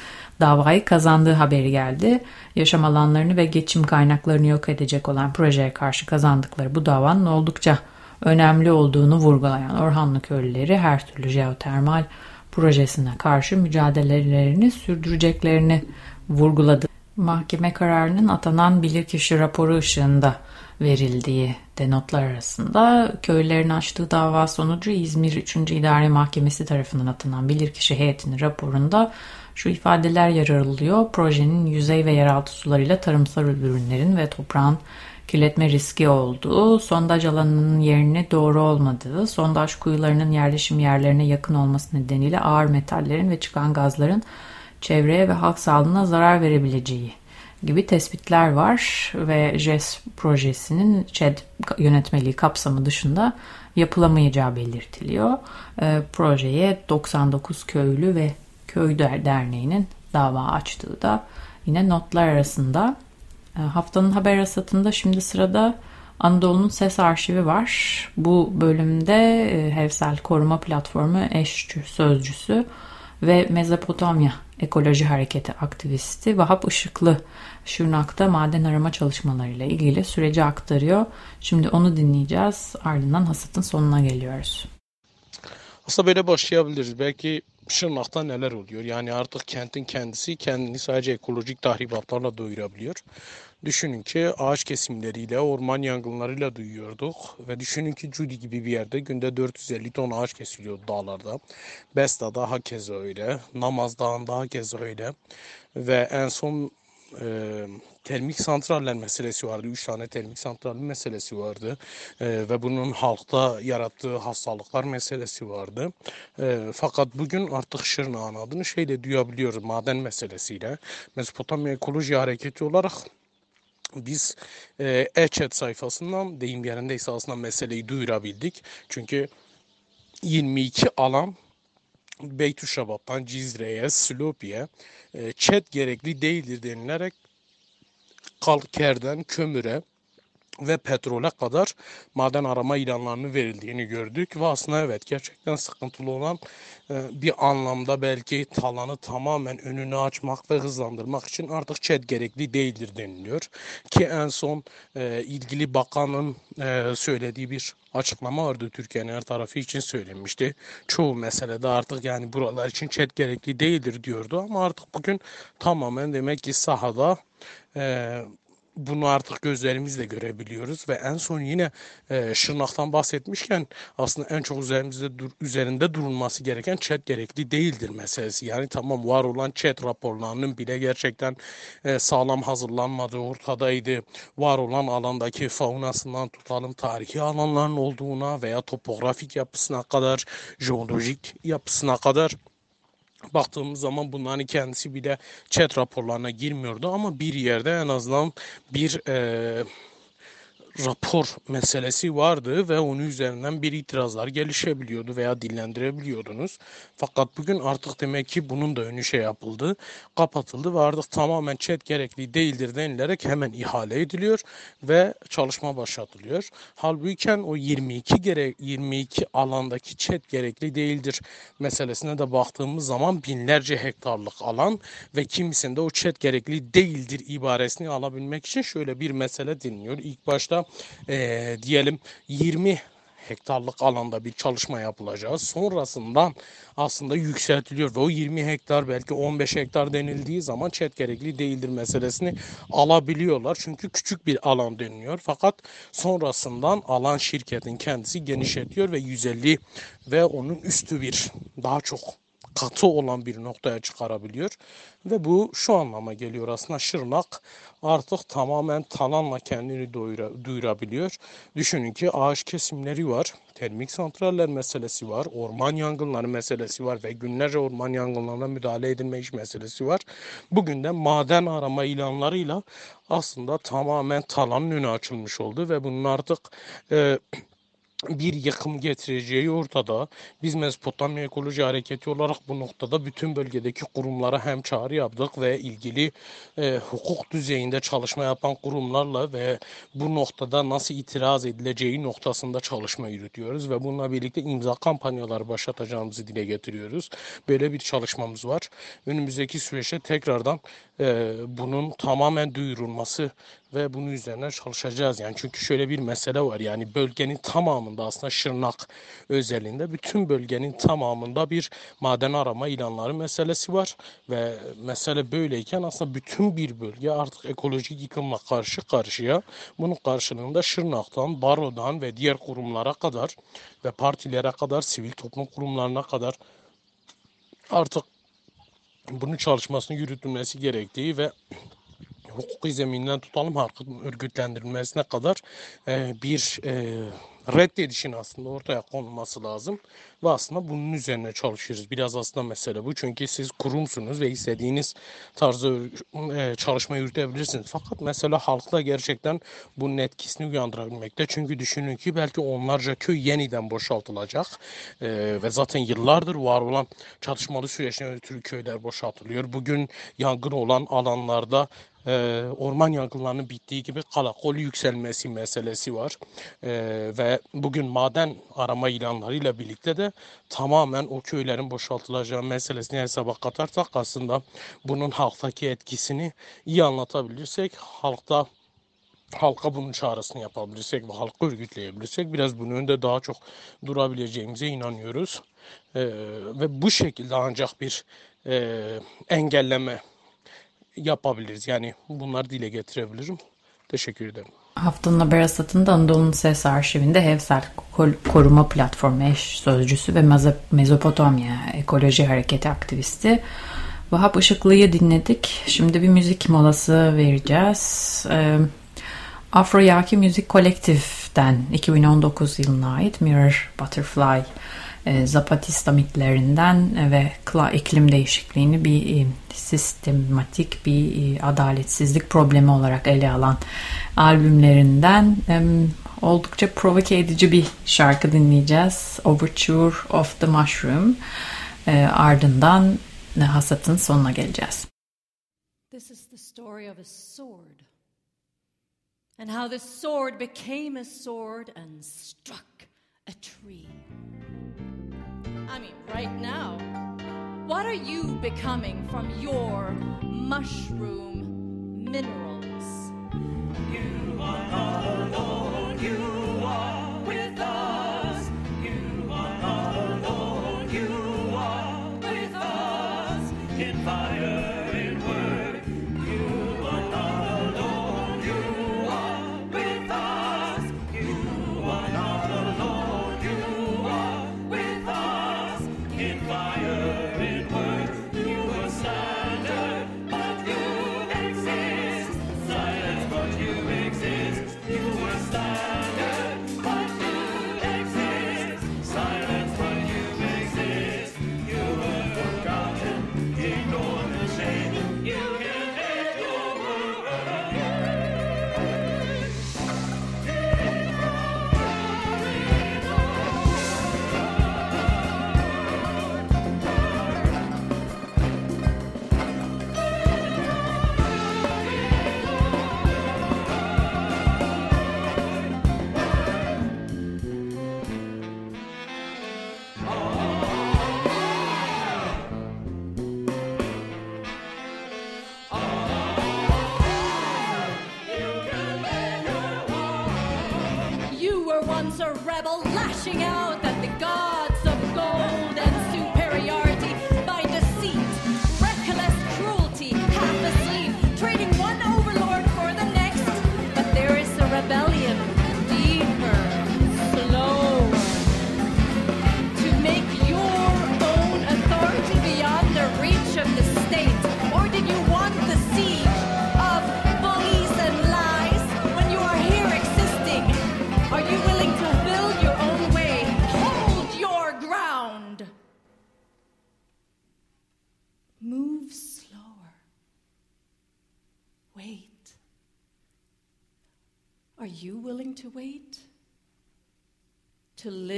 davayı kazandığı haberi geldi. Yaşam alanlarını ve geçim kaynaklarını yok edecek olan projeye karşı kazandıkları bu davanın oldukça önemli olduğunu vurgulayan Orhanlı köylüleri her türlü jeotermal projesine karşı mücadelelerini sürdüreceklerini vurguladı. Mahkeme kararının atanan bilirkişi raporu ışığında verildiği denotlar arasında köylerin açtığı dava sonucu İzmir 3. İdare Mahkemesi tarafından atanan bilirkişi heyetinin raporunda şu ifadeler yer alıyor. Projenin yüzey ve yeraltı sularıyla tarımsal ürünlerin ve toprağın kirletme riski olduğu, sondaj alanının yerini doğru olmadığı, sondaj kuyularının yerleşim yerlerine yakın olması nedeniyle ağır metallerin ve çıkan gazların çevreye ve halk sağlığına zarar verebileceği gibi tespitler var ve JES projesinin ÇED yönetmeliği kapsamı dışında yapılamayacağı belirtiliyor. E, projeye 99 köylü ve köy derneğinin dava açtığı da yine notlar arasında. E, haftanın haber hasatında şimdi sırada Anadolu'nun ses arşivi var. Bu bölümde e, Hevsel Koruma Platformu eş sözcüsü ve Mezopotamya Ekoloji Hareketi aktivisti Vahap Işıklı Şırnak'ta maden arama çalışmalarıyla ilgili süreci aktarıyor. Şimdi onu dinleyeceğiz. Ardından hasatın sonuna geliyoruz. Aslında böyle başlayabiliriz. Belki Şırnak'ta neler oluyor? Yani artık kentin kendisi kendini sadece ekolojik tahribatlarla doyurabiliyor. Düşünün ki ağaç kesimleriyle, orman yangınlarıyla duyuyorduk ve düşünün ki Cudi gibi bir yerde günde 450 ton ağaç kesiliyor dağlarda. Besta'da hakeza öyle, Namaz Dağı'nda hakeza öyle ve en son e, termik santraller meselesi vardı. Üç tane termik santral meselesi vardı. E, ve bunun halkta yarattığı hastalıklar meselesi vardı. E, fakat bugün artık Şırnak'ın adını şeyle duyabiliyoruz maden meselesiyle. Mezopotamya Ekoloji Hareketi olarak biz e-chat sayfasından deyim yerindeyse aslında meseleyi duyurabildik. Çünkü 22 alan Beytüşşabat'tan Cizre'ye, Slopi'ye e, chat gerekli değildir denilerek kalkerden kömüre ve petrole kadar maden arama ilanlarını verildiğini gördük ve aslında evet gerçekten sıkıntılı olan e, bir anlamda belki talanı tamamen önünü açmak ve hızlandırmak için artık ÇED gerekli değildir deniliyor. Ki en son e, ilgili bakanın e, söylediği bir açıklama vardı Türkiye'nin her tarafı için söylenmişti. Çoğu meselede artık yani buralar için ÇED gerekli değildir diyordu ama artık bugün tamamen demek ki sahada bunu artık gözlerimizle görebiliyoruz ve en son yine e, Şırnak'tan bahsetmişken aslında en çok üzerimizde dur, üzerinde durulması gereken chat gerekli değildir meselesi. Yani tamam var olan chat raporlarının bile gerçekten e, sağlam hazırlanmadığı ortadaydı. Var olan alandaki faunasından tutalım tarihi alanların olduğuna veya topografik yapısına kadar, jeolojik yapısına kadar baktığımız zaman bunların kendisi bile chat raporlarına girmiyordu ama bir yerde en azından bir e, rapor meselesi vardı ve onun üzerinden bir itirazlar gelişebiliyordu veya dillendirebiliyordunuz. Fakat bugün artık demek ki bunun da önü şey yapıldı, kapatıldı ve artık tamamen chat gerekli değildir denilerek hemen ihale ediliyor ve çalışma başlatılıyor. Halbuki o 22 gerek 22 alandaki chat gerekli değildir meselesine de baktığımız zaman binlerce hektarlık alan ve kimisinde o chat gerekli değildir ibaresini alabilmek için şöyle bir mesele dinliyor. İlk başta e, diyelim 20 hektarlık alanda bir çalışma yapılacak. Sonrasından aslında yükseltiliyor ve o 20 hektar belki 15 hektar denildiği zaman çet gerekli değildir meselesini alabiliyorlar. Çünkü küçük bir alan deniliyor. Fakat sonrasından alan şirketin kendisi genişletiyor ve 150 ve onun üstü bir daha çok katı olan bir noktaya çıkarabiliyor. Ve bu şu anlama geliyor aslında Şırnak artık tamamen talanla kendini doyura, duyurabiliyor. Düşünün ki ağaç kesimleri var, termik santraller meselesi var, orman yangınları meselesi var ve günlerce orman yangınlarına müdahale edilme iş meselesi var. Bugün de maden arama ilanlarıyla aslında tamamen talanın önü açılmış oldu ve bunun artık... E, bir yıkım getireceği ortada. Biz Mezopotamya Ekoloji Hareketi olarak bu noktada bütün bölgedeki kurumlara hem çağrı yaptık ve ilgili e, hukuk düzeyinde çalışma yapan kurumlarla ve bu noktada nasıl itiraz edileceği noktasında çalışma yürütüyoruz ve bununla birlikte imza kampanyaları başlatacağımızı dile getiriyoruz. Böyle bir çalışmamız var. Önümüzdeki süreçte tekrardan e, bunun tamamen duyurulması ve bunun üzerine çalışacağız. Yani çünkü şöyle bir mesele var. Yani bölgenin tamamında aslında Şırnak özelinde bütün bölgenin tamamında bir maden arama ilanları meselesi var ve mesele böyleyken aslında bütün bir bölge artık ekolojik yıkımla karşı karşıya. Bunun karşılığında Şırnak'tan, Baro'dan ve diğer kurumlara kadar ve partilere kadar, sivil toplum kurumlarına kadar artık bunun çalışmasını yürütülmesi gerektiği ve hukuki zeminden tutalım halkın örgütlendirilmesine kadar e, bir e, reddedişin aslında ortaya konulması lazım. Ve aslında bunun üzerine çalışıyoruz. Biraz aslında mesele bu. Çünkü siz kurumsunuz ve istediğiniz tarzda e, çalışma yürütebilirsiniz. Fakat mesela halkta gerçekten bunun etkisini uyandırabilmekte. Çünkü düşünün ki belki onlarca köy yeniden boşaltılacak. E, ve zaten yıllardır var olan çatışmalı süreçten ötürü köyler boşaltılıyor. Bugün yangın olan alanlarda e, orman yangınlarının bittiği gibi kalakol yükselmesi meselesi var. Ve bugün maden arama ilanlarıyla birlikte de tamamen o köylerin boşaltılacağı meselesini hesaba katarsak aslında bunun halktaki etkisini iyi anlatabilirsek halkta halka bunun çağrısını yapabilirsek ve halkı örgütleyebilirsek biraz bunun önünde daha çok durabileceğimize inanıyoruz. E, ve bu şekilde ancak bir e, engelleme yapabiliriz. Yani bunları dile getirebilirim. Teşekkür ederim. Haftanın haber asatında Anadolu'nun Ses Arşivinde Hevsel Koruma Platformu eş sözcüsü ve Mezopotamya Ekoloji Hareketi aktivisti Vahap Işıklı'yı dinledik. Şimdi bir müzik molası vereceğiz. Ee, Afro Yaki Müzik Kolektif'ten 2019 yılına ait Mirror Butterfly e, Zapatista mitlerinden ve iklim değişikliğini bir e, sistematik bir e, adaletsizlik problemi olarak ele alan albümlerinden oldukça provoke edici bir şarkı dinleyeceğiz. Overture of the Mushroom. Ardından hasatın sonuna geleceğiz. This is the story of a sword. And how the sword became a sword and struck a tree. I mean, right now. What are you becoming from your mushroom minerals? You are you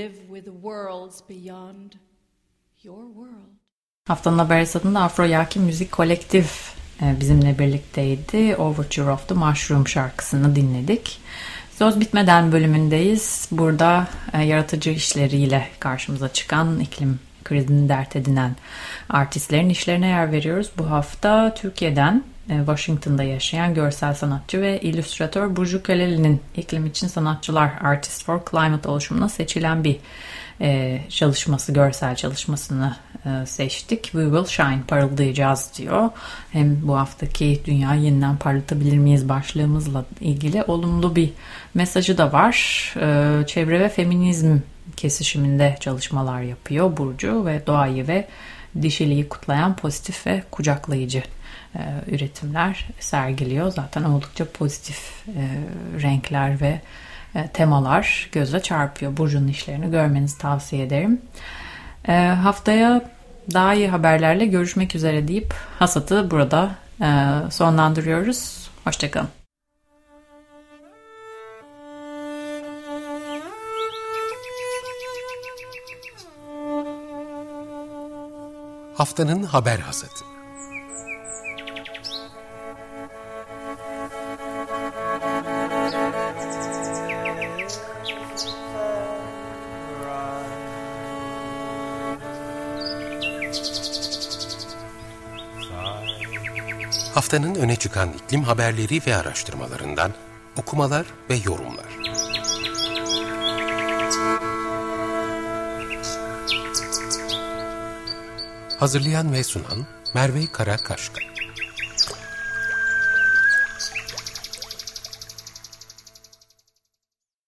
live with worlds beyond your world. Haftanın haber esasında Afro Yaki Müzik Kolektif e, bizimle birlikteydi. Overture of the Mushroom şarkısını dinledik. Söz bitmeden bölümündeyiz. Burada e, yaratıcı işleriyle karşımıza çıkan iklim krizini dert edinen artistlerin işlerine yer veriyoruz. Bu hafta Türkiye'den Washington'da yaşayan görsel sanatçı ve illüstratör Burcu Kaleli'nin iklim için sanatçılar Artist for Climate oluşumuna seçilen bir e, çalışması, görsel çalışmasını e, seçtik. We will shine, parıldayacağız diyor. Hem bu haftaki dünya yeniden parlatabilir miyiz başlığımızla ilgili olumlu bir mesajı da var. çevre ve feminizm kesişiminde çalışmalar yapıyor Burcu ve doğayı ve dişiliği kutlayan pozitif ve kucaklayıcı e, üretimler sergiliyor. Zaten oldukça pozitif e, renkler ve e, temalar göze çarpıyor. Burcu'nun işlerini görmenizi tavsiye ederim. E, haftaya daha iyi haberlerle görüşmek üzere deyip hasatı burada e, sonlandırıyoruz. Hoşçakalın. Haftanın haber hasatı. Haftanın öne çıkan iklim haberleri ve araştırmalarından okumalar ve yorumlar. Hazırlayan ve sunan Merve Karakaşka